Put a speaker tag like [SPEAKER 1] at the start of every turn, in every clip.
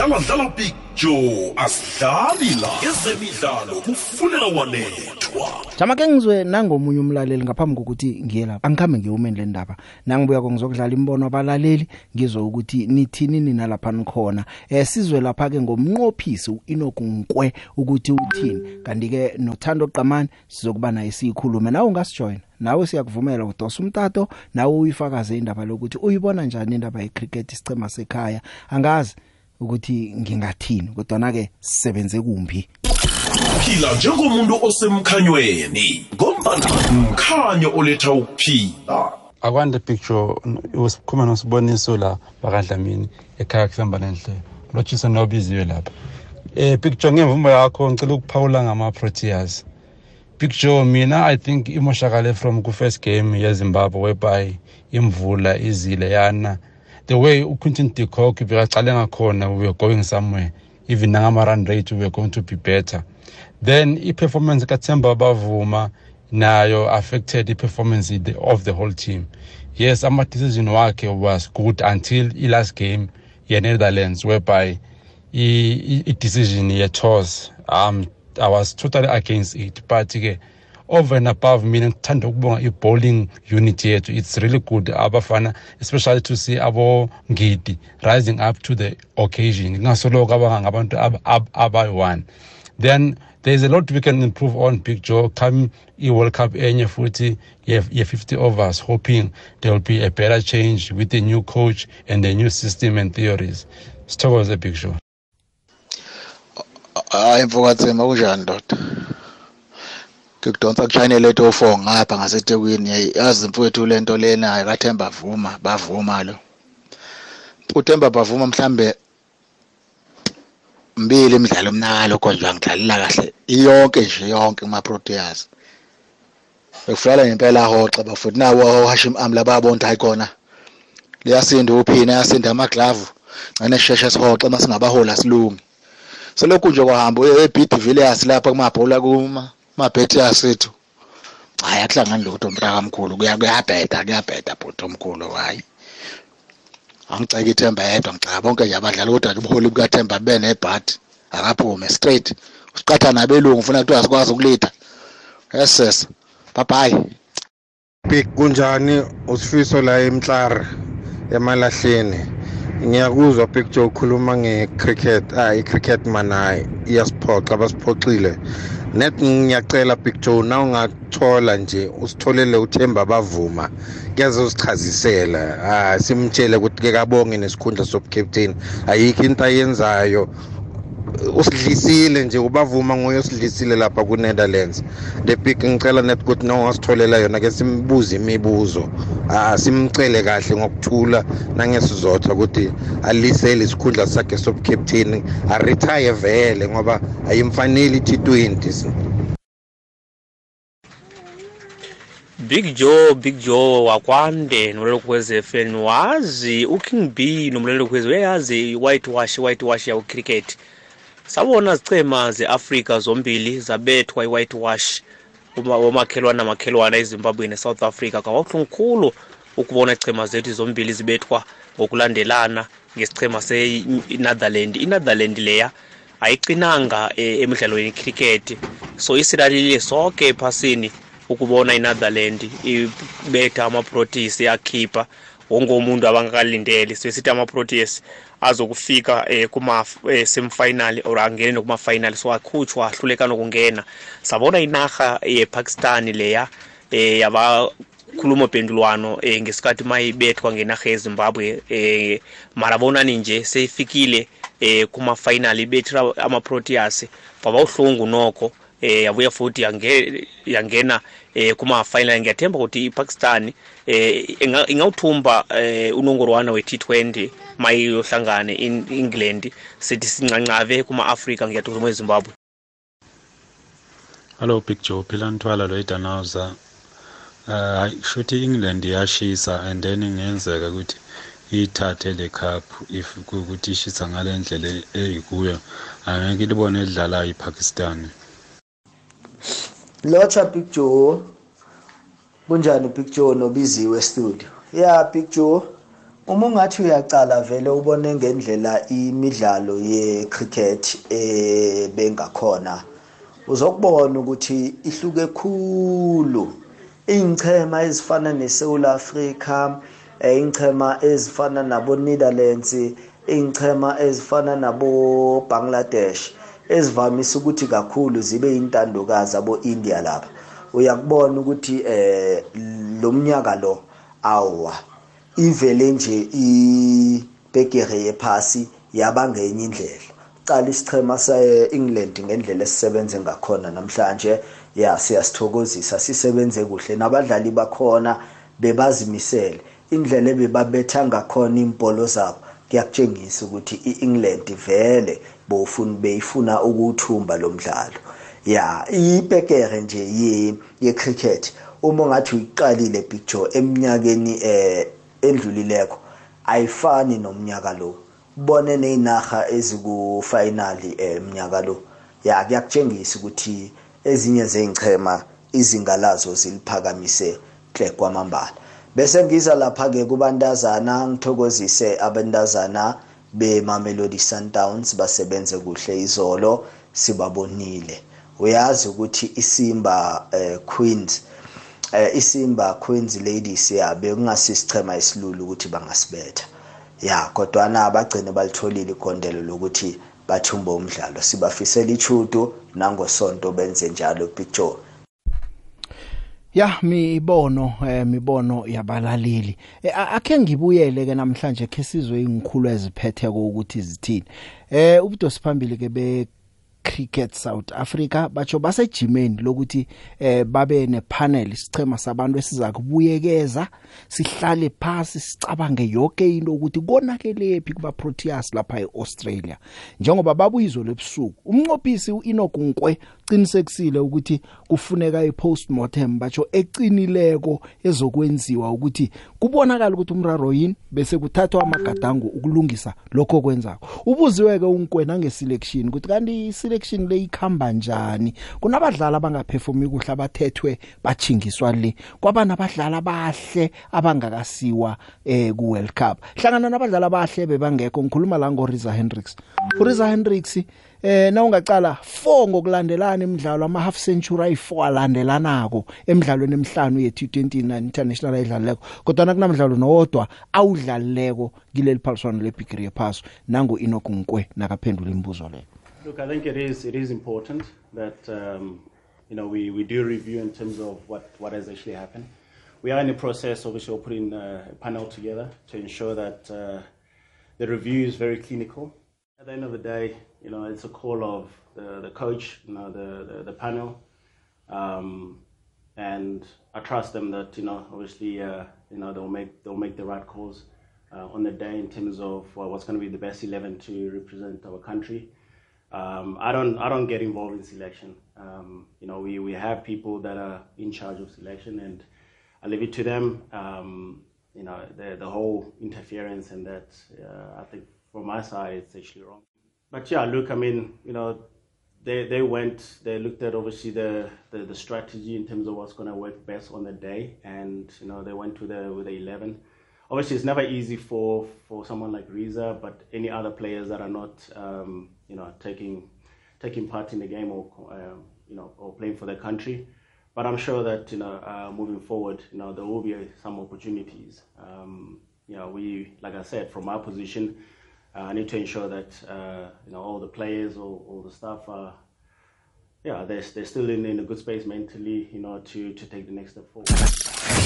[SPEAKER 1] dlala dlala big joe asidlali la ezemidlalo kufunela wanethwa
[SPEAKER 2] Jama ke ngizwe nangomunye umlaleli ngaphambi kokuthi ngiye lapha. Angikhambe ngiyumeni le ndaba. Nangibuya ngizokudlala imbono abalaleli ngizwe ukuthi nithini nina lapha nikhona eh sizwe lapha ke ngomnqophisi uInokunkwe ukuthi uthini. Kanti ke nothando qamani sizokuba naye sikhulume. Nawe ungasijoin nawe siyakuvumela udosa umtato nawe uyifakaze indaba lokuthi uyibona njani indaba yecricket isicema sekhaya. Angazi ukuthi ngingathini kodwa ke sisebenze kumbi.
[SPEAKER 1] Phila njengomuntu osemkhanyweni ngombana mkhanyo oletha ukuphila.
[SPEAKER 3] Akwande picture usikhuluma nosiboniso la bakadlamini ekhaya kusamba nenhle lotshisa nobiziwe lapha. Eh picture ngemvumo yakho ngicela ukuphawula ngama Proteas picture mina i think imoshakale from ku first game yeZimbabwe whereby imvula izile yana. The way uQuinton de Kock bekaqale ngakhona we were going somewhere. Even ngama run rate we were going to be better. Then i-performance kaThemba Bavuma nayo affected i-performance of the whole team. Yes ama-decision wakhe was good until i-last game ye-netherlands whereby i-decision ye-toss um i was totally against it. But-ke over and above mina ngithanda ukubonga i-bowling unit yethu. It's really good abafana especially to see abongidi rising up to the occasion. Kungasoloko abanga ngabantu ab- ab- abayi-one. Then there's a lot we can improve on big joe. Come i-world cup enye futhi ye-50 overs hoping there will be a better change with the new coach and the new system and theories. Sithokoze big joe.
[SPEAKER 4] Hayi mfokathema kunjani ndoda? Ngikudonsa kushayinele eto four ngapha ngasetekwini yazi mfowethu lento lena ayikathemba vuma bavuma lo. Uthemba bavuma mhlambe mbili imidlalo mnalo kodwa ngidlalela kahle iyonke nje yonke kuma Proteas bekufala ngempela hoxa bafuthi nawo Hashim Amla babonta ayikona liyasinda uphina yasinda amaglavu ngane sheshe sihoxe masingabahola silungi selokhu nje kwahamba eBD Villiers lapha kumabhola kuma. Mabhethi asethu. Hayi akuhlangani lutho mntaka mkhulu kuya kuyabheda kuyabheda bhuti omkhulu hayi. Angiceka ithemba yedwa ngicaka bonke nje abadlali kodwa nje ubuholi bukathemba bube nebhadi akaphume straight. Usiqatha nabelungu ufuna kuthiwa sikwazi ukulida. Bye bye
[SPEAKER 5] big kunjani usifiso la emhlari emalahleni? Ngiyakuzwa picture ukhuluma ngecricket. Ah icricket mana iyasiphoxa basiphoxile. Net ngiyacela picture na ungathola nje usitholele uthemba bavuma kuyaze usichazisela ah simtshele ukuthi ke kabonge nesikhundla sobucaptain ayikho into ayenzayo. Usidlisile nje ubavuma nguye osidlisile lapha ku-netherlands. The big ngicela net ukuthi nongasitholela yona ke simbuze imibuzo. Ah simcele kahle ngokuthula nangesizotha ukuthi alisele isikhundla sakhe sobucaptain aretire vele ngoba ayimfanele i-T20
[SPEAKER 6] Big Joe Big Joe wakwande nomlelo kweze fan wazi uKing B nomlelo kweze uyayazi whitewash whitewash yawo cricket sabona zicema zeAfrica zombili zabethwa iwhitewash uma omakhelwana namakhelwana eZimbabwe neSouth Africa. Kawabuhlungu ukubona ichema zethu zombili zibethwa ngokulandelana ngesichema seNetherlands iNetherlands leya ayiqinanga eh, emidlalweni cricket so isilalile sonke ephasini ukubona iNetherlands ibetha ama-Proteas yakhipha wonke umuntu abangakalindeli sesithi ama-Proteas azokufika eh, kuma eh, semifinal or angene kuma final so akhutshwa ahluleka nokungena. Sabona inaga yePakistan leya eh yabakhuluma pendulwano eh, ngesikhathi mayibethwa ngenaga yeZimbabwe eh marabonani nje seyifikile eh kuma final ibethira ama-Proteas. Baba uhlungu nokho eh yabuya futhi yange yangena eh kuma final ngiyathemba ukuthi iPakistan eh inga- ingawuthumba eh unongorwana we-T20 mayiyohlangana in England sithi sincancave kuma Africa ngiyathokoza eZimbabwe.
[SPEAKER 7] Hello Big Joe phila nthwala lo idanauza uh shuthi England yashisa and then ingenzeka ukuthi ithathe le cup if kuthi ishisa ngale ndlela eyikuyo. Angeke libone edlala iPakistan.
[SPEAKER 8] Locha Big Joe kunjani Big Joe nobiziwe studio? Yeah Big Joe uma ungathi uyacala vele ubone ngendlela imidlalo ye-cricket ebengakhona uzokubona ukuthi ihluke khulu. Iy'nchema ezifana neSouth Africa iy'nchema ezifana nabo-Netherlands iy'nchema ezifana nabo-Bangladesh ezivamise ukuthi kakhulu zibe intandokazi abo-India lapha. Uyakubona ukuthi eh lo mnyaka lo awa ivele nje ibhegere yephasi yaba ngenye indlela. Cala isichema se-England ngendlela esisebenze ngakhona namhlanje. Ya siyasithokozisa sisebenze kuhle nabadlali bakhona bebazimisele. Indlela ebebabetha ngakhona impolo zabo kuyakutshengisa ukuthi i-England vele bofuna beyifuna ukuthumba lo mdlalo. Ya ibhekere nje ye cricket uma ngathi uyiqalile Joe eminyakeni eh endlulileko ayifani nomnyaka lo. Bone nezinaga eziku final eminyaka lo. Ya kuyakutshengisa ukuthi ezinye zeinchema izinga lazo ziliphakamise hle kwamambala. Bese ngiza lapha ke kubantazana ngithokozise abantazana beMamelodi Sundowns basebenze kuhle izolo sibabonile. Uyazi ukuthi isimba eh, Queens eh, isimba Queens Ladies ya bekungasichema isilulu ukuthi bangasibetha. Ya kodwa na abagcine balitholile igondelo lokuthi bathumba umdlalo. Sibafisela ichudo nangosonto benze njalo picture
[SPEAKER 2] Ya mibono eh mibono yabalaleli. Eh, akhe ngibuyele ke namhlanje ke sizwe ingikhulu eziphethe ukuthi zithini. Eh ubudosi phambili ke be cricket South Africa batsho basejimeni lokuthi eh babe nepanel isichema sabantu esiza kubuyekeza sihlale phansi sicabange yonke into ukuthi konakelephi kuba Proteas lapha eAustralia. Njengoba babuyizwe lebusuku umnqophisi uInokunkwe qinisekisile ukuthi kufuneka iPostmortem batsho ecinileko ezokwenziwa ukuthi kubonakala ukuthi umraro yini bese kuthathwa amagadango ukulungisa lokho kwenzako ubuziwe ke unkwena ngeselection ukuthi kanti selection le ikhamba njani? Kunabadlali abangaperformi kuhle abathethwe bachingiswa le. Kwabana abadlali abahle abangakasiwa eh ku World Cup. Hlangana nabadlali abahle bebangekho ngikhuluma la ngo Riza Hendricks. uRiza Hendricks eh na ungacala 4 ngokulandelana emidlalo ama half century ayi4 alandelanako emidlalweni emihlanu ye T20 international ayidlaleko kodwa nakunamdlalo nowodwa awudlalileko kileli phaliswano leBigiri yePhaso nango inokunkwe nakaphendula imibuzo leyo
[SPEAKER 9] Look, I think it is it is important that um, you know we, we do review in terms of what, what has actually happened. We are in the process, obviously, of putting uh, a panel together to ensure that uh, the review is very clinical. At the end of the day, you know, it's a call of the, the coach, you know, the, the, the panel, um, and I trust them that you know, obviously, uh, you know, they'll make they'll make the right calls uh, on the day in terms of uh, what's going to be the best eleven to represent our country. Um, I don't I don't get involved in selection. Um, you know, we, we have people that are in charge of selection, and I leave it to them. Um, you know, the the whole interference and that uh, I think from my side it's actually wrong. But yeah, look, I mean, you know, they they went, they looked at obviously the the, the strategy in terms of what's going to work best on the day, and you know, they went to the with the eleven. Obviously, it's never easy for for someone like Riza, but any other players that are not. Um, you know, taking taking part in the game or um, you know or playing for the country. But I'm sure that you know uh, moving forward, you know there will be some opportunities. Um, you know, we like I said, from our position, uh, I need to ensure that uh, you know all the players or all the staff are. Yeah, they're, they're still in, in a good space mentally, you know, to, to take the next step forward.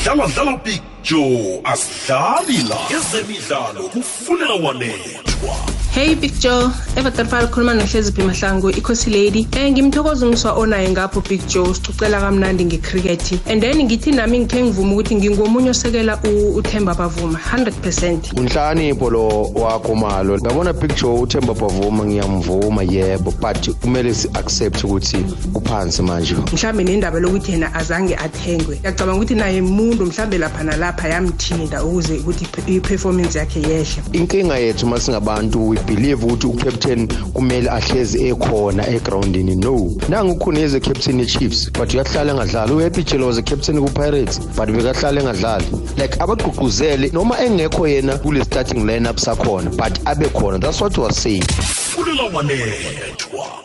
[SPEAKER 1] dlala dlala joe asidlali la ezemidlalo kufuneka wanethwa
[SPEAKER 10] Hey Big Joe, Everton File khuluma nohleziphi mahlangu ikhosi lady. Eh ngimthokoza umswa onaye ngapho Big Joe sicocela kamnandi ngecricket. And then ngithi nami ngithe ngivuma ukuthi ngingomunye osekela uThemba Bavuma 100%.
[SPEAKER 11] Unhlonipho lo wakho malo. Ngabona Big Joe uThemba Bavuma ngiyamvuma yebo but kumele si accept ukuthi uphansi manje.
[SPEAKER 10] Mhlambe nendaba lokuthi yena azange athengwe. Ngiyacabanga ukuthi naye umuntu mhlambe lapha nalapha yamthinda ukuze ukuthi i-performance yakhe yehle.
[SPEAKER 11] Inkinga yethu masingabantu we believe ukuthi ucaptain kumele ahlezi ekhona egroundini. No. Nangu ukhuneze captain ye-chiefs but uyahlala engadlali. Uhappy jelo was a captain ku-pirates but bekahlala engadlali. Like abagqugquzele noma engekho yena kule starting lineup sakhona but abe khona. That's what was saying.
[SPEAKER 1] Fulela wanethwa.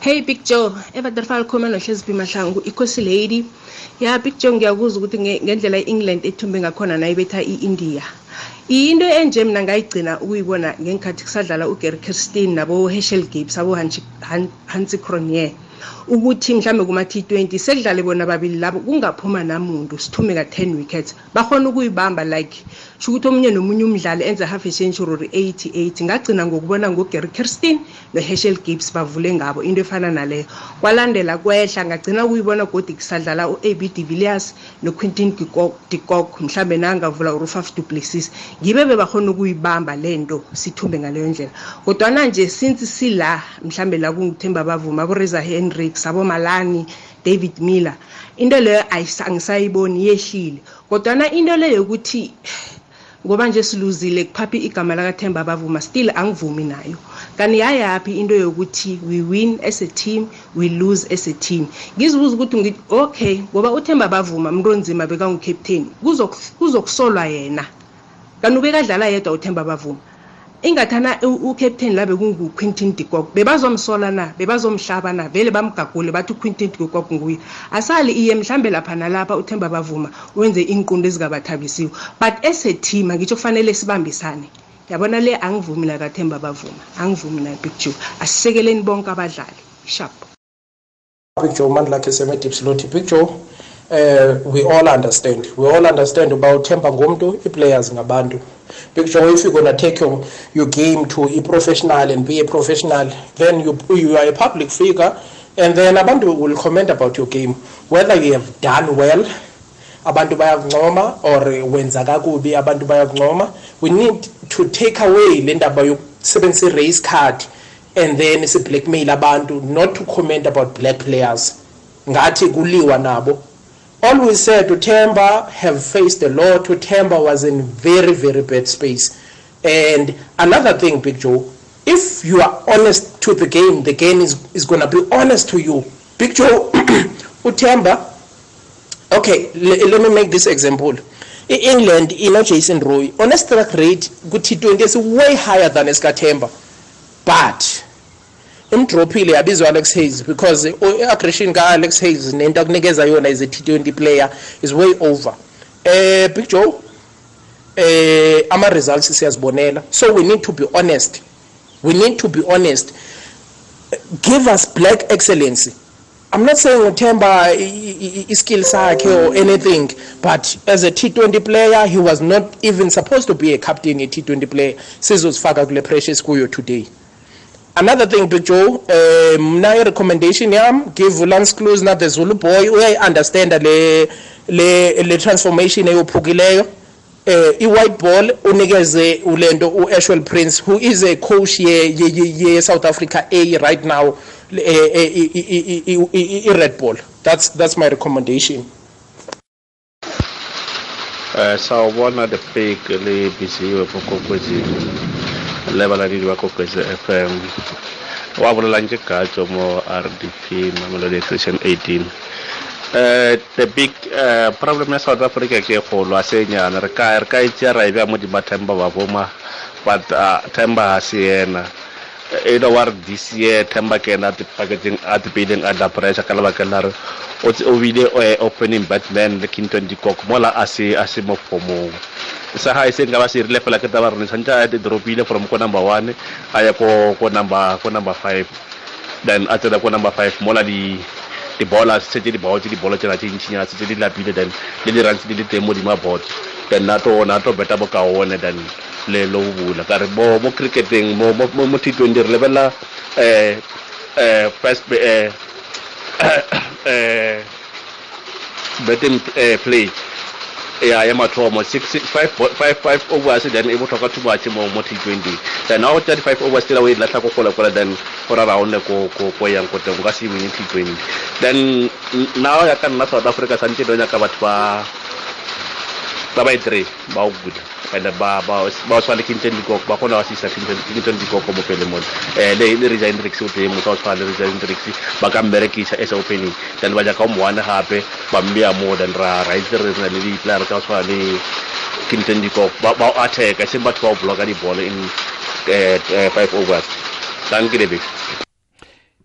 [SPEAKER 10] Hey big joe. Evaterfal khuluma nohlezi mahlangu ikhosi lady. Ya big joe ngiyakuzwa ukuthi nge- ngendlela i-england ethumbe ngakhona nayibetha i-india. Into enje mina ngayigcina ukuyibona ngenkathi kusadlala ugary kirstin nabo-heshel gabes abo-hansi cronier ukuthi mhlambe kuma-T20 sekudlale bona babili labo kungaphuma namuntu sithume ka-10 wickets. Bakhona ukuyibamba like sho ukuthi omunye nomunye umdlali enze half a century or 88 ngagcina ngokubona ngogary kirstin no-heshel gibbs bavule ngabo into efana naleyo. Kwalandela kwehla ngagcina ukuyibona godi kusadlala u-ab de villiers noquintin dicok mhlambe nangavula urufaf duplessis. Ngibe bebakhona ukuyibamba le nto sithumbe ngaleyo ndlela. Kodwana nje since sila mhlambe la kungithemba bavuma aboreza hendricks abomalani david miller. Into leyo angisayiboni yehlile. Kodwana into leyo yokuthi ngoba nje siluzile kuphaphi igama lakathemba bavuma still angivumi nayo. Kanti yayaphi into yokuthi we win as a team we lose as a team? Ngizibuza ukuthi ngithi okay ngoba uthemba bavuma mntu onzima bekangukapteni kuzokusolwa yena. Kanti ubekadlala yedwa uthemba bavuma. Ingathana u- ucaptain la bekunguquintin dicok bebazomsola na? Bebazomhlaba na? Vele bamgagule bathi uquintin dicok nguye. Asali iye mhlambe lapha nalapha uthemba bavuma wenze iinqundo ezingabathabisiwe but as a team angitsho kufanele sibambisane. Yabona le angivumi la kathemba bavuma. Angivumi nayo big joe. Asisekeleni bonke abadlali. Sharp
[SPEAKER 12] Big Joe Mandlakhe Seme Dipsloti. Big Joe, uh, we all understand. We all understand about Temba Ngumdu, i-players ngabantu. Big Joe, if you're gonna take your, your game to a professional and be a professional, then you you are a public figure, and then abantu will comment about your game, whether you have done well, abantu bayakuncoma or wenza kakubi abantu bayakuncoma. We need to take away le ndaba yokusebenzisa i-race card and then si-blackmail abantu not to comment about black players ngathi kuliwa nabo we said utemba have faced a lot utemba was in very very bad space. And another thing big joe if you are honest to the game the game is, is going to be honest to you. Big joe utemba okay le- let me make this example. I-england ino-jason roy on a strike rate ku-t20 is way higher than esikathemba but imdrophile yabizwa alex hayes because i-aggression ka-alex hayes nento akunikeza yona as a t20 player is way over. Eh big joe eh ama-results siyazibonela. So we need to be honest. We need to be honest. Give us black excellency. I'm not saying uThemba i- i- i- iskill sakhe or anything but as a T20 player he was not even supposed to be a captain a T20 player. Sizozifaka kule pressure esikuyo today. Another thing big joe um mna i-recommendation yam give lance close na the zulu boy uyayi-understanda le, le, le transformation eyophukileyo eh i-white ball unikeze ulento u-ashwell prince who is a coach ye, ye, ye, ye south africa a right now le- eh, eh, i- i- i- i- i- i-red ball. That's, that's my recommendation.
[SPEAKER 13] Eh sawubona the big le biziwe bokokwezini le balaledi ba kokwezi FM wa bolelang ke gatso mo RDP mamelodi extension 18 eh the big eh problem ya South Africa ke kgolo a senyana re ka re ka itse ra ibe mo di mathemba ba boma but uh, temba ha se yena. E no war this year temba ke na the packaging at building under pressure ka lebaka la re o bile eh, opening batman le Kinton Dikok mola a a se mo formong sa ha ise ngaba se rile fela ke taba rene santja a dropile from ko number 1 a ya ko ko number ko number 5 then a tsena ko number 5 mola di di bola se di bola di bola tsena tse ntšinya tse di lapile then le di runs di le teng mo di mabot then na to na to beta bo ka one then le lo bula. Ka re mo mo cricketeng mo mo mo mo T20 re lebella eh eh first ba- eh eh betting eh, play. Ya ya mathomo 5 overs then e botlhokwa too much mo mo T20 then now 35 overs still away latla ko kola kola then for around ko ko ko yang ko teng ka se win T20 then n- now ya ka nna South Africa santse do nya ka batho ba babayi-three bawukudla and bawasifale kinton dikoko bakhona wasisa kinton dikoko mo pelemon um le rija indrix o teng motho wa tshwana le rija indrix ba ka mmerekisa as opening. Then ba jaka o moane gape ba mmeya mo then ra ra itse re na le go tshwana le kinton dikoko ba o attack-a seng batho ba o blocka diball in five overs. Dankile bek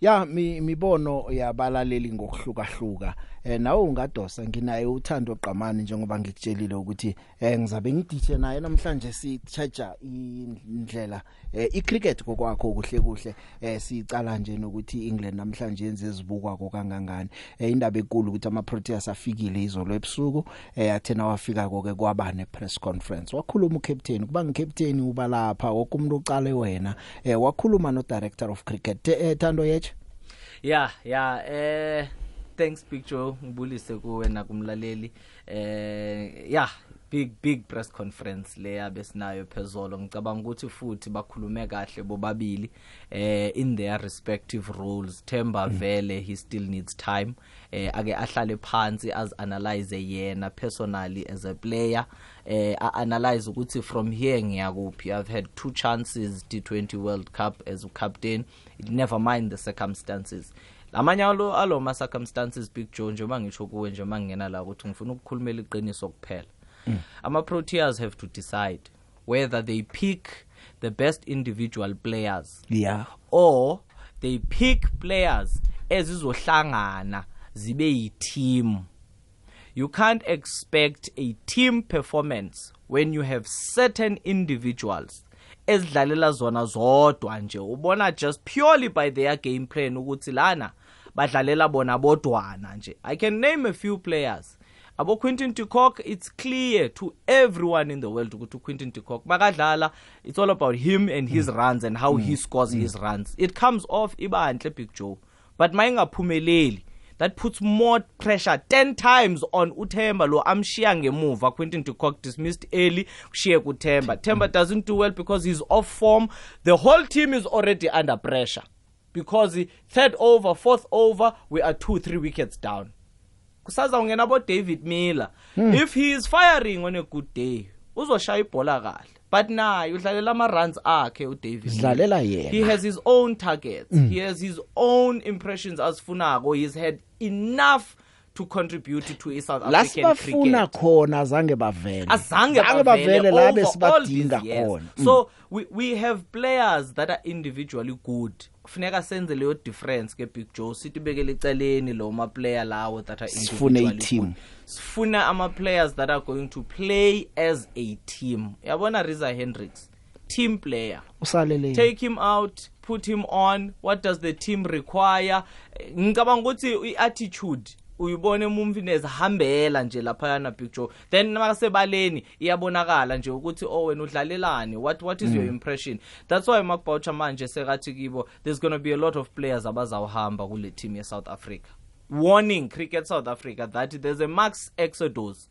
[SPEAKER 2] ya mi mibono yabalaleli ngokuhlukahluka. Eh nawe ungadosa nginaye uthando qamani njengoba ngikutshelile ukuthi eh ngizabe ngidithe naye namhlanje si charger indlela eh icricket kokwakho kuhle kuhle. Eh sicala nje nokuthi England namhlanje yenze izibukwa kokangangani eh indaba enkulu ukuthi ama Proteas afikile izolo ebusuku. Eh athena wafika koke kwabane press conference. Wakhuluma ucaptain kuba ngicaptain uba lapha wokumuntu uqale wena. Eh wakhuluma no director of cricket. Eh Thando yeche
[SPEAKER 14] yeah yeah eh thanks big joe. Ngibulise kuwe nakumlaleli. Eh yeah big big press conference leya besinayo phezolo. Ngicabanga ukuthi futhi bakhulume kahle bobabili eh in their respective roles. Themba vele he still needs time. Eh ake ahlale phansi as analyze yena personally as a player. Eh analyze ukuthi from here ngiyakuphi? I've had two chances T20 World Cup as a captain. Never mind the circumstances. Lamanyalo aloma circumstances big joe njengoba ngisho kuwe nje mangena la ukuthi ngifuna ukukhulumela iqiniso kuphela. Ama Proteas have to decide whether they pick the best individual players.
[SPEAKER 2] Yeah.
[SPEAKER 14] Or they pick players ezizohlangana zibe yi-team. You can't expect a team performance when you have certain individuals ezidlalela zona zodwa nje ubona just purely by their game plan ukuthi lana badlalela bona bodwana nje i can name a few players abo Quinton de Kock it's clear to everyone in the world ukuthi Quinton de Kock bakadlala it's all about him and his mm. runs and how mm. he scores mm. his runs it comes off ibanhle big joe but mayingaphumeleli that puts more pressure 10 times on uThemba lo amshiya ngemuva. Quentin de Kock dismissed early kushiye kuThemba. Themba doesn't do well because he's off form. The whole team is already under pressure because third over fourth over we are 2 3 wickets down. Kusaza ungena bo David Miller. Hmm. if he is firing on a good day uzoshaya ibhola kahle. But naye udlalela ama runs akhe uDavid
[SPEAKER 2] udlalela yena.
[SPEAKER 14] He has his own targets. Mm. he has his own impressions asifunako he's had enough to contribute to iSouth African
[SPEAKER 2] lasibafuna khona zange bavele.
[SPEAKER 14] Azange
[SPEAKER 2] bavele la besibadinga khona.
[SPEAKER 14] So we we have players that are individually good. Kufuneka senze leyo difference ke Big Joe. Sithi bekele eceleni lo ma player lawo that are
[SPEAKER 2] sifune i team
[SPEAKER 14] sifuna ama players that are going to play as a team. Yabona Riza Hendricks? Team player.
[SPEAKER 2] Usalele
[SPEAKER 14] take him out. Put him on? What does the team require? Ngicabanga ukuthi iattitude uyibone umumfinez hambela nje lapha yana Big Joe. Then makasebaleni iyabonakala nje ukuthi oh wena udlalelani? What what is mm. your impression? That's why Mark Boucher manje sekathi kibo there's going to be a lot of players abazawuhamba kule team ye South Africa. Warning cricket South Africa that there's a max exodus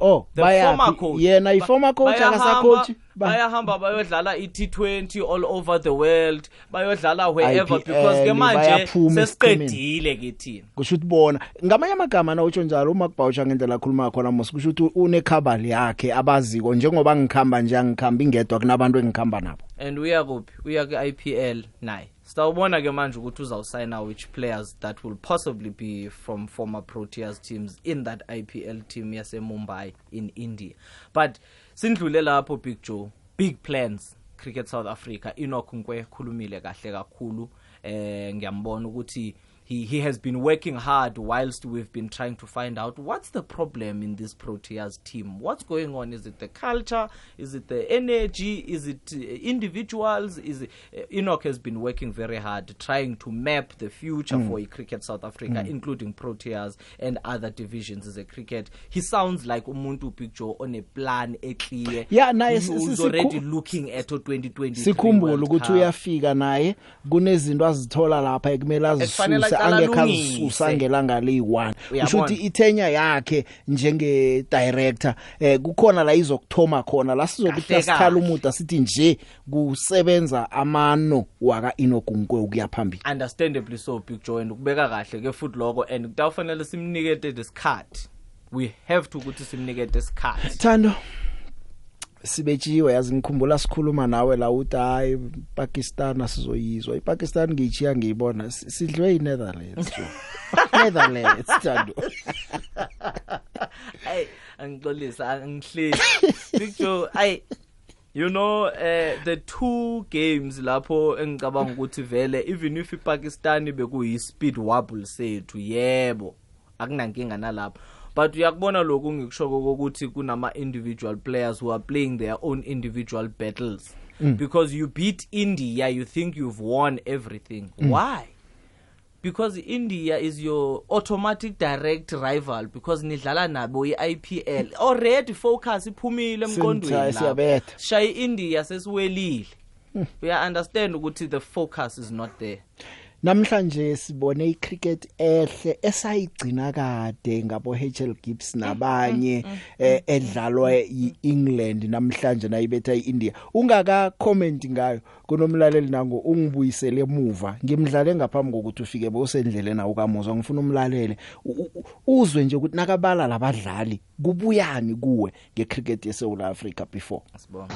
[SPEAKER 2] Oh baya yena i former coach akasa coach?
[SPEAKER 14] Bayahamba bayodlala iT20 all over the world bayodlala wherever because ke manje sesiqedile ke thina.
[SPEAKER 2] Kusho ukuthi bona ngamanye amagama na utsho njalo uma kubawusha ngendlela khuluma khona mos kusho ukuthi une cover yakhe abaziko njengoba ngikhamba nje angikhamba ingedwa kunabantu engikhamba nabo.
[SPEAKER 14] And uya kuphi? Uya ke IPL naye. Sitawubona ke manje ukuthi uzawusigna which players that will possibly be from former Proteas teams in that IPL team yase Mumbai in India. But sindlule lapho Big Joe, big plans Cricket South Africa. Enoch Nkwe khulumile kahle kakhulu. Eh ngiyambona ukuthi he he has been working hard whilst we've been trying to find out what's the problem in this Proteas team. What's going on? Is it the culture? Is it the energy? Is it uh, individuals? Is it, uh, Enoch has been working very hard trying to map the future mm. for cricket South Africa mm. including Proteas and other divisions as a cricket. He sounds like umuntu picture on a plan e clear.
[SPEAKER 2] Yeah naye
[SPEAKER 14] is already looking at 2020
[SPEAKER 2] sikhumbula ukuthi uyafika naye kunezinto azithola lapha ekumele azisuse. Angekho azisusa ngelanga liyi1 kusho ukuthi ithenya yakhe njenge director eh kukhona la izokuthoma khona la sizokuthi sikhala umuntu asithi nje kusebenza amano waka inogunkwe ukuya phambili.
[SPEAKER 14] Understandably so big joy and ukubeka kahle ke futhi lokho and kutafanele simnikete isikhathi we have to ukuthi simnikete isikhathi
[SPEAKER 2] Thando sibetshiwe yazi ngikhumbula sikhuluma nawe la uthi hayi Pakistan asizoyizwa. iPakistan ngiyichiya ngiyibona. Si- sidlwe iNetherlands jo Netherlands Thando.
[SPEAKER 14] Ay angixolisa angihleli picture ay you know uh, the two games lapho engicabanga ukuthi vele even if iPakistan bekuyi speed wobble sethu yebo akunankinga nalapho. But uyakubona lokhu ngikushoko ukuthi kunama individual players who are playing their own individual battles.
[SPEAKER 2] Mm.
[SPEAKER 14] because you beat India you think you've won everything.
[SPEAKER 2] Mm.
[SPEAKER 14] why? Because India is your automatic direct rival because nidlala nabo iIPL already focus iphumile lapho
[SPEAKER 2] siyabetha.
[SPEAKER 14] shayi India sesiwelile. Uya understand ukuthi the focus is not there.
[SPEAKER 2] Namhlanje sibone icricket ehle esayigcina kade ngabo HL Gibbs nabanye eh, edlalwa yiEngland namhlanje nayibetha iIndia. Ungaka comment ngayo kunomlaleli nango ungibuyisele emuva. Ngimdlale ngaphambi kokuthi ufike bosendleleni nawo kamuzwa ngifuna umlalele. Uzwe nje ukuthi nakabala labadlali kubuyani kuwe ngecricket yeSouth Africa before?
[SPEAKER 14] Sibona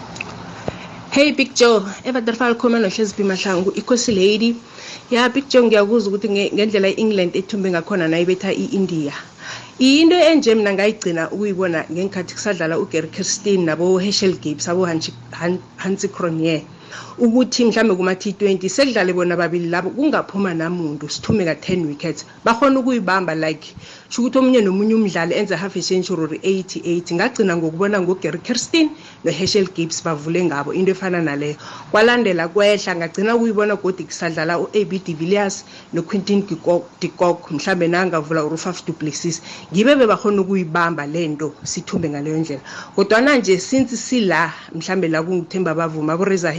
[SPEAKER 10] Hey Big Joe, evaterfal khoma nohlezi bimahlangu ikhosi lady. Ya Big Joe ngiyakuzwa ukuthi nge- ngendlela iEngland ethumbe ngakhona nayibetha iIndia. Into enje mina ngayigcina ukuyibona ngenkhathi kusadlala uGary Kirsten nabo Herschel Gibbs abo Hansi Han- Hansi Cronje. ukuthi mhlambe kuma T20 sekudlale bona babili labo kungaphuma namuntu sithume ka 10 wickets. Bahona ukuyibamba like shukuthi omunye nomunye umdlali enza half a century or 88 ngagcina ngokubona ngoGary Kirsten noHerschel Gibbs bavule ngabo into efana naleyo. Kwalandela kwehla ngagcina ukuyibona godi kusadlala uAB de Villiers noQuentin de Kock mhlambe nangavula uRufus du Plessis ngibe bebahona ukuyibamba lento sithumbe ngaleyo ndlela. Kodwa manje since sila mhlambe la kungithemba bavuma aboreza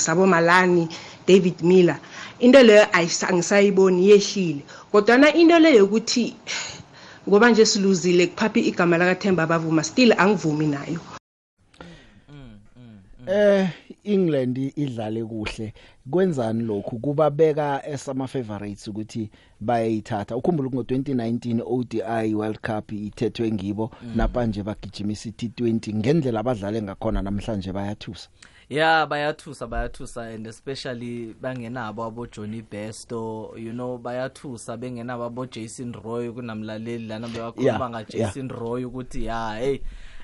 [SPEAKER 10] Hendricks abomalani David Miller. Into leyo angisayiboni yehlile kodwa na into leyo yokuthi ngoba nje siluzile kuphaphi igama lakaThemba bavuma still angivumi nayo.
[SPEAKER 2] Eh England idlale kuhle. Kwenzani lokhu? Kubabeka esama favorites ukuthi bayayithatha. Ukhumbula ngo 2019 ODI World Cup ithethwe ngibo napa nje bagijimisa i-T20 ngendlela abadlale ngakhona namhlanje bayathusa.
[SPEAKER 14] Yeah bayathusa bayathusa and especially bangenabo abo Johnny Besto you know bayathusa bengenabo abo Jason Roy kunamlaleli lana bewakhuluma nga Jason Roy ukuthi yeah hey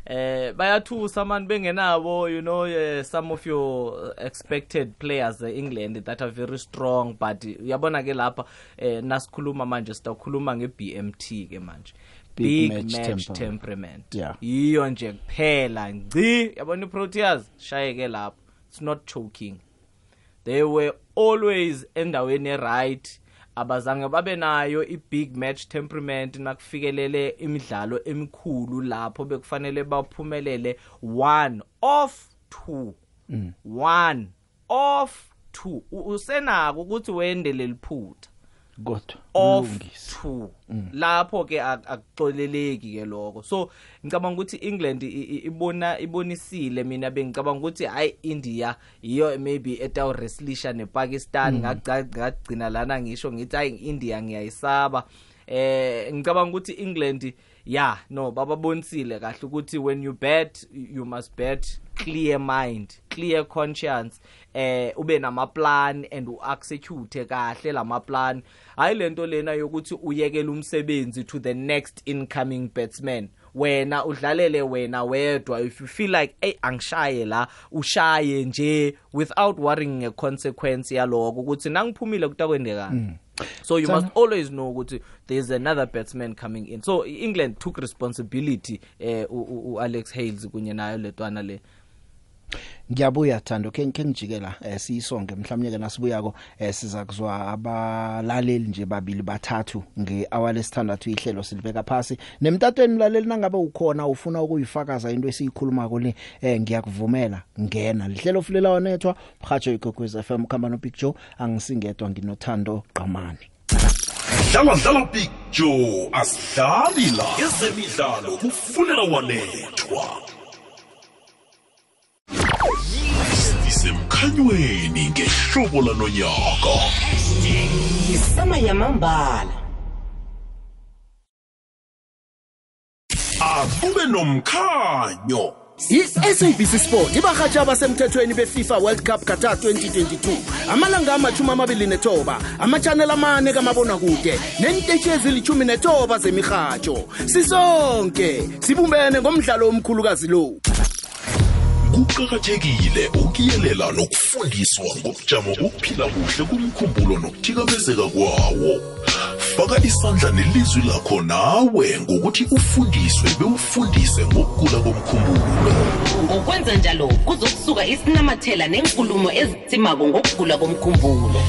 [SPEAKER 14] eh bayathusa man bengenabo you know uh, some of your expected players uh, England that are very strong but uyabona ke lapha eh nasikhuluma manje sitakhuluma ngeBMT ke manje.
[SPEAKER 2] Big
[SPEAKER 14] big,
[SPEAKER 2] match
[SPEAKER 14] match,
[SPEAKER 2] temperament.
[SPEAKER 14] temperament.
[SPEAKER 2] Yeah.
[SPEAKER 14] iyo nje kuphela ngci. Yabona iProteas shayeke lapho. It's not choking. They were always endaweni right abazange babe nayo i-big match temperament nakufikelele imidlalo emikhulu lapho bekufanele baphumelele one of two.
[SPEAKER 2] Mm.
[SPEAKER 14] one of two. U- usenako ukuthi wendele liphutha.
[SPEAKER 2] Kodwa
[SPEAKER 14] of
[SPEAKER 2] ulungise.
[SPEAKER 14] two
[SPEAKER 2] Mm.
[SPEAKER 14] lapho ke ak- akuxoleleki ke lokho so ngicabanga ukuthi England ibona ibonisile mina bengicabanga ukuthi hayi India iyo maybe etaw wrestlisha nePakistan
[SPEAKER 2] Mm.
[SPEAKER 14] ngagcina lana ngisho ngithi hayi India ngiyayisaba eh ngicabanga ukuthi England yeah no bababonisile kahle ukuthi when you bet you must bet clear mind clear conscience eh ube nama plan and uexecute kahle lama plan. Hayi lento lena yokuthi uyekela umsebenzi to the next incoming batsman. Wena udlalele wena wedwa. If you feel like hey angishaye la ushaye nje without worrying a consequence yaloko ukuthi nangiphumile kutakwendekana
[SPEAKER 2] Mm.
[SPEAKER 14] so you
[SPEAKER 2] Sana-
[SPEAKER 14] must always know ukuthi there's another batsman coming in. So England took responsibility eh u- u u- Alex Hales kunye nayo letwana le.
[SPEAKER 2] Ngiyabuya Thando. Ke ke ngijikela eh, siyisonke mhlawumnye ke nasibuyako eh, siza kuzwa abalaleli nje babili bathathu ngehour lesithandathu ihlelo silibeka phasi. Nemtatweni mlaleli nangabe ukhona ufuna ukuyifakaza into esiyikhuluma ko le eh, ngiyakuvumela ngena. Lihlelo fulela wanethwa mhajo igogwez FM khamba no Big Joe. Angisingedwa nginothando qamani
[SPEAKER 1] dlala dlala big joe asidlali la. Ezemidlalo kufunela wanethwa. Sisemkhanyweni ngehlobo lanonyaka
[SPEAKER 15] yisama yamambala.
[SPEAKER 1] Akube nomkhanyo.
[SPEAKER 15] I-sabc sport ibarhatsha abasemthethweni befifa world cup qatar 2022 amalanga amashumi amabili nethoba amachanel amane kamabonakude nentetshi ezilithumi nethoba zemirhatsho sisonke sibumbene ngomdlalo omkhulukazi lo.
[SPEAKER 1] Kuqakathekile ukuyelela nokufundiswa ngobujamo bokuphila kuhle kumkhumbulo nokuthikamezeka kwawo. Faka isandla nelizwi lakho nawe ngokuthi ufundiswe bewufundise ngokugula komkhumbulo.
[SPEAKER 16] Ngokwenza njalo kuzokusuka isinamathela nenkulumo ezitsimako ngokugula komkhumbulo.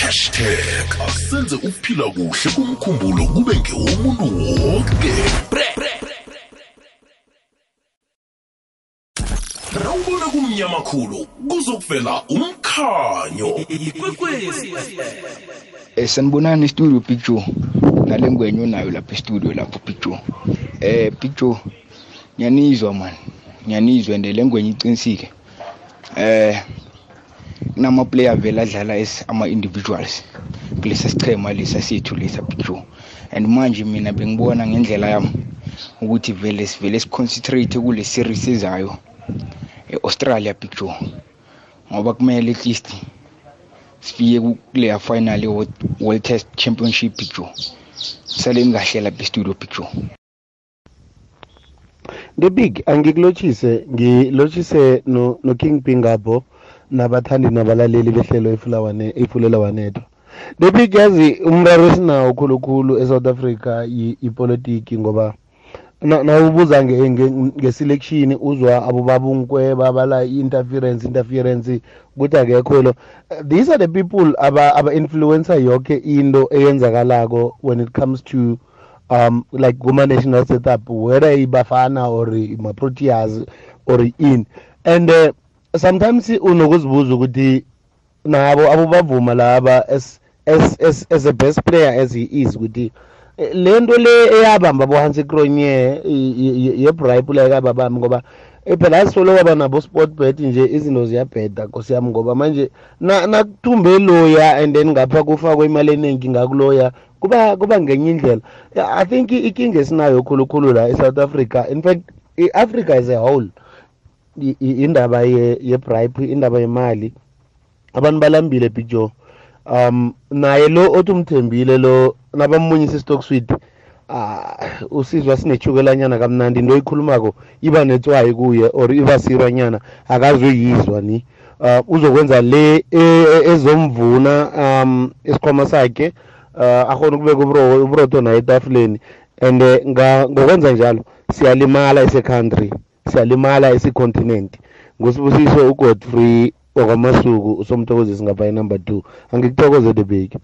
[SPEAKER 1] Hashtag asenze ukuphila kuhle kumkhumbulo kube ngewomuntu wonke rawubona kumnyama khulu kuzokuvela umkhanyo.
[SPEAKER 17] Eh sanibonani studio Big Joe nale ngwenye onayo lapha studio lapho Joe eh Big Joe ngiyanizwa man. Ngiyanizwa ende le ngwenye iqinisile. Eh kunama player vele adlala as ama individuals kulesa sichema lesa sethu lesa Joe and manje mina bengibona ngendlela yami ukuthi vele sivele siconcentrate kule series ezayo. eAustralia Big Joe ngoba kumele at least sifike kuleya final ye-world test championship picture saleni kahle lapha estudio picture
[SPEAKER 18] the big angikulotshise ngilotshise no, no king pingabo nabathandi nabalaleli behlelo ifulela wanethwa. The big yazi umraro esinawo khulukhulu esouth africa ipolitiki ngoba nawubuza nge-selection uzwa abobabunkwe babala i-interference interference ukuthi akekho lo. These are the people aba-influencer aba yonke into eyenzakalako when it comes to um like kuma-national setup whether ibafana or ma-proteas or in and uh, sometimes unokuzibuza ukuthi nabo abobavuma laba as, as, as, as a best player as he is ukuthi le nto le eyabamba bohansi cronye yebribe le kababami ngoba phela asifole kwaba nabo sport bet nje izinto ziyabheda nkosi yami ngoba manje nakuthumbe loya and then ngapha kufakwe imali eningi ngakuloya kuba kuba ngenye indlela. I think ikinga esinayo khulukhulu la e-south africa in fact i-africa as a whole indaba yebribe indaba yemali abantu balambile big joe um naye lo othi umthembile lo nabamunyisa istock suite ah usizwa sinechukela kamnandi into oyikhulumako iba netswayi kuye or iba siranyana akazoyizwa ni. Uh, uzokwenza le ezomvuna um isikhwama sakhe uh, akhona ukubeka uburoto naye etafuleni. And ngokwenza njalo siyalimala ese-country siyalimala ese-continent. Ngosibusiso ugodfrey wakwamasuku usomthokozisi ngapha inumber two. Angikuthokoze the big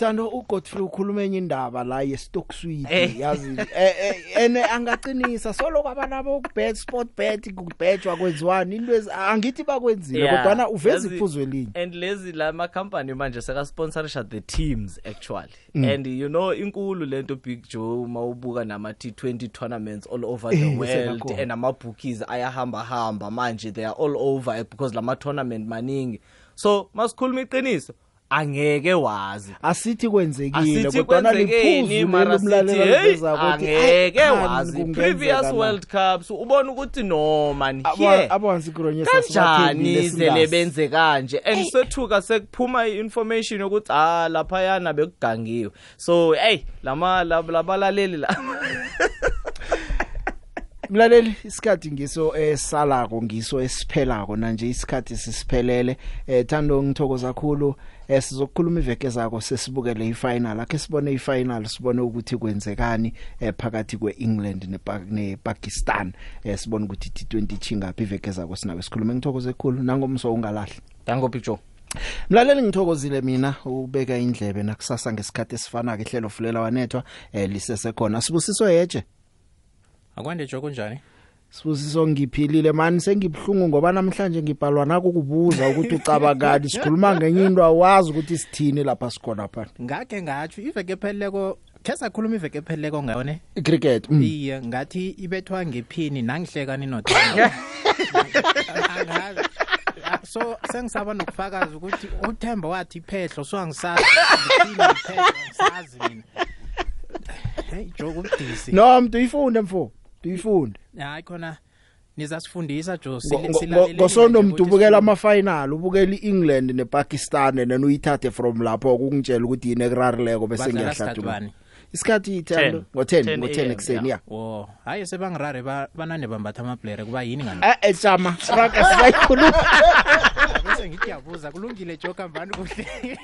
[SPEAKER 2] Thando uGodfrey ukhuluma enye indaba la ye stock suite yazi? Eh ene angaqinisa solo kwabanabo ukubet sport bet kubetjwa kwenziwani into angithi bakwenzile kodwa na uveza iphuzo elinye.
[SPEAKER 14] and lezi la ma company manje seka sponsorsha the teams actually. Mm. and you know inkulu lento Big Joe mawubuka nama T20 tournaments all over the world and ama bookies ayahamba hamba manje they are all over because lama tournament maningi. So masikhuluma iqiniso angeke wazi.
[SPEAKER 2] Asithi kwenzekile
[SPEAKER 14] asithi kwenzekeni mara sithi hey angeke wazi. previous world cups ubona ukuthi no man here
[SPEAKER 2] abansi kronye
[SPEAKER 14] kanjani zele benze kanje? And sethuka sekuphuma information yokuthi ah lapha yana bekugangiwe. So hey lama labalaleli la
[SPEAKER 2] mlaleli isikhathi ngiso esalako ngiso esiphelako manje isikhathi sisiphelele. Eh thando ngithokoza kakhulu eh sizokukhuluma iveke zako sesibukele ifinal akhe sibone ifinal sibone ukuthi kwenzekani eh phakathi kweEngland nePakistan. Eh sibone ukuthi T20 chingaphi iveke zako sinawe. Sikhulume ngithokoze kakhulu nangomso ungalahli.
[SPEAKER 14] Dango picture
[SPEAKER 2] Mlaleli ngithokozile mina ubeka indlebe nakusasa ngesikhathi esifana ke hlelo fulela wanethwa eh lisese khona sibusiso yeje?
[SPEAKER 19] Akwande joko kunjani?
[SPEAKER 2] Sibusiso ngiphilile mani? Sengibhlungu ngoba namhlanje ngibhalwa nakukubuza ukuthi ucabangani sikhuluma ngenye into awazi ukuthi sithini lapha sikhona pha
[SPEAKER 19] ngake ngathi iveke epheleleko ke sakhuluma iveke epheleleko ngayone
[SPEAKER 2] cricket
[SPEAKER 19] mm. iye ngathi ibethwa ngephini nangihlekani nothemba so sengisaba nokufakaza ukuthi uthemba wathi iphehlo so angisazi. Iphini iphehlo angisazi mina. Hey joke ubudisi.
[SPEAKER 2] No mntu ifunde mfo. Tuyifunde.
[SPEAKER 19] hayi khona nizasifundisa Jo
[SPEAKER 2] Ngo-
[SPEAKER 19] sile-
[SPEAKER 2] ngo-
[SPEAKER 19] silaleleni
[SPEAKER 2] ngo- Ngosondo
[SPEAKER 19] nje
[SPEAKER 2] mntu
[SPEAKER 19] ukuthi
[SPEAKER 2] ubukela
[SPEAKER 19] sifunde.
[SPEAKER 2] ama final ubukela iEngland nePakistan and uyithathe from lapho ukungitshela ukuthi yini ekurarileko bese
[SPEAKER 19] Badlala sikhathi
[SPEAKER 2] ngiyahlathulula.
[SPEAKER 19] bani?
[SPEAKER 2] Isikhathi 10
[SPEAKER 19] 10.
[SPEAKER 2] ngo 10
[SPEAKER 19] 10
[SPEAKER 2] ngo 10
[SPEAKER 19] AM,
[SPEAKER 2] ekseni ya.
[SPEAKER 19] wo hayi sebangirare ba- banande bambatha amaplayer kuba yini ngani
[SPEAKER 2] Eh eh jama raka siyayikhuluma.
[SPEAKER 19] bese ngithi yabuza kulungile joka mbani kuhle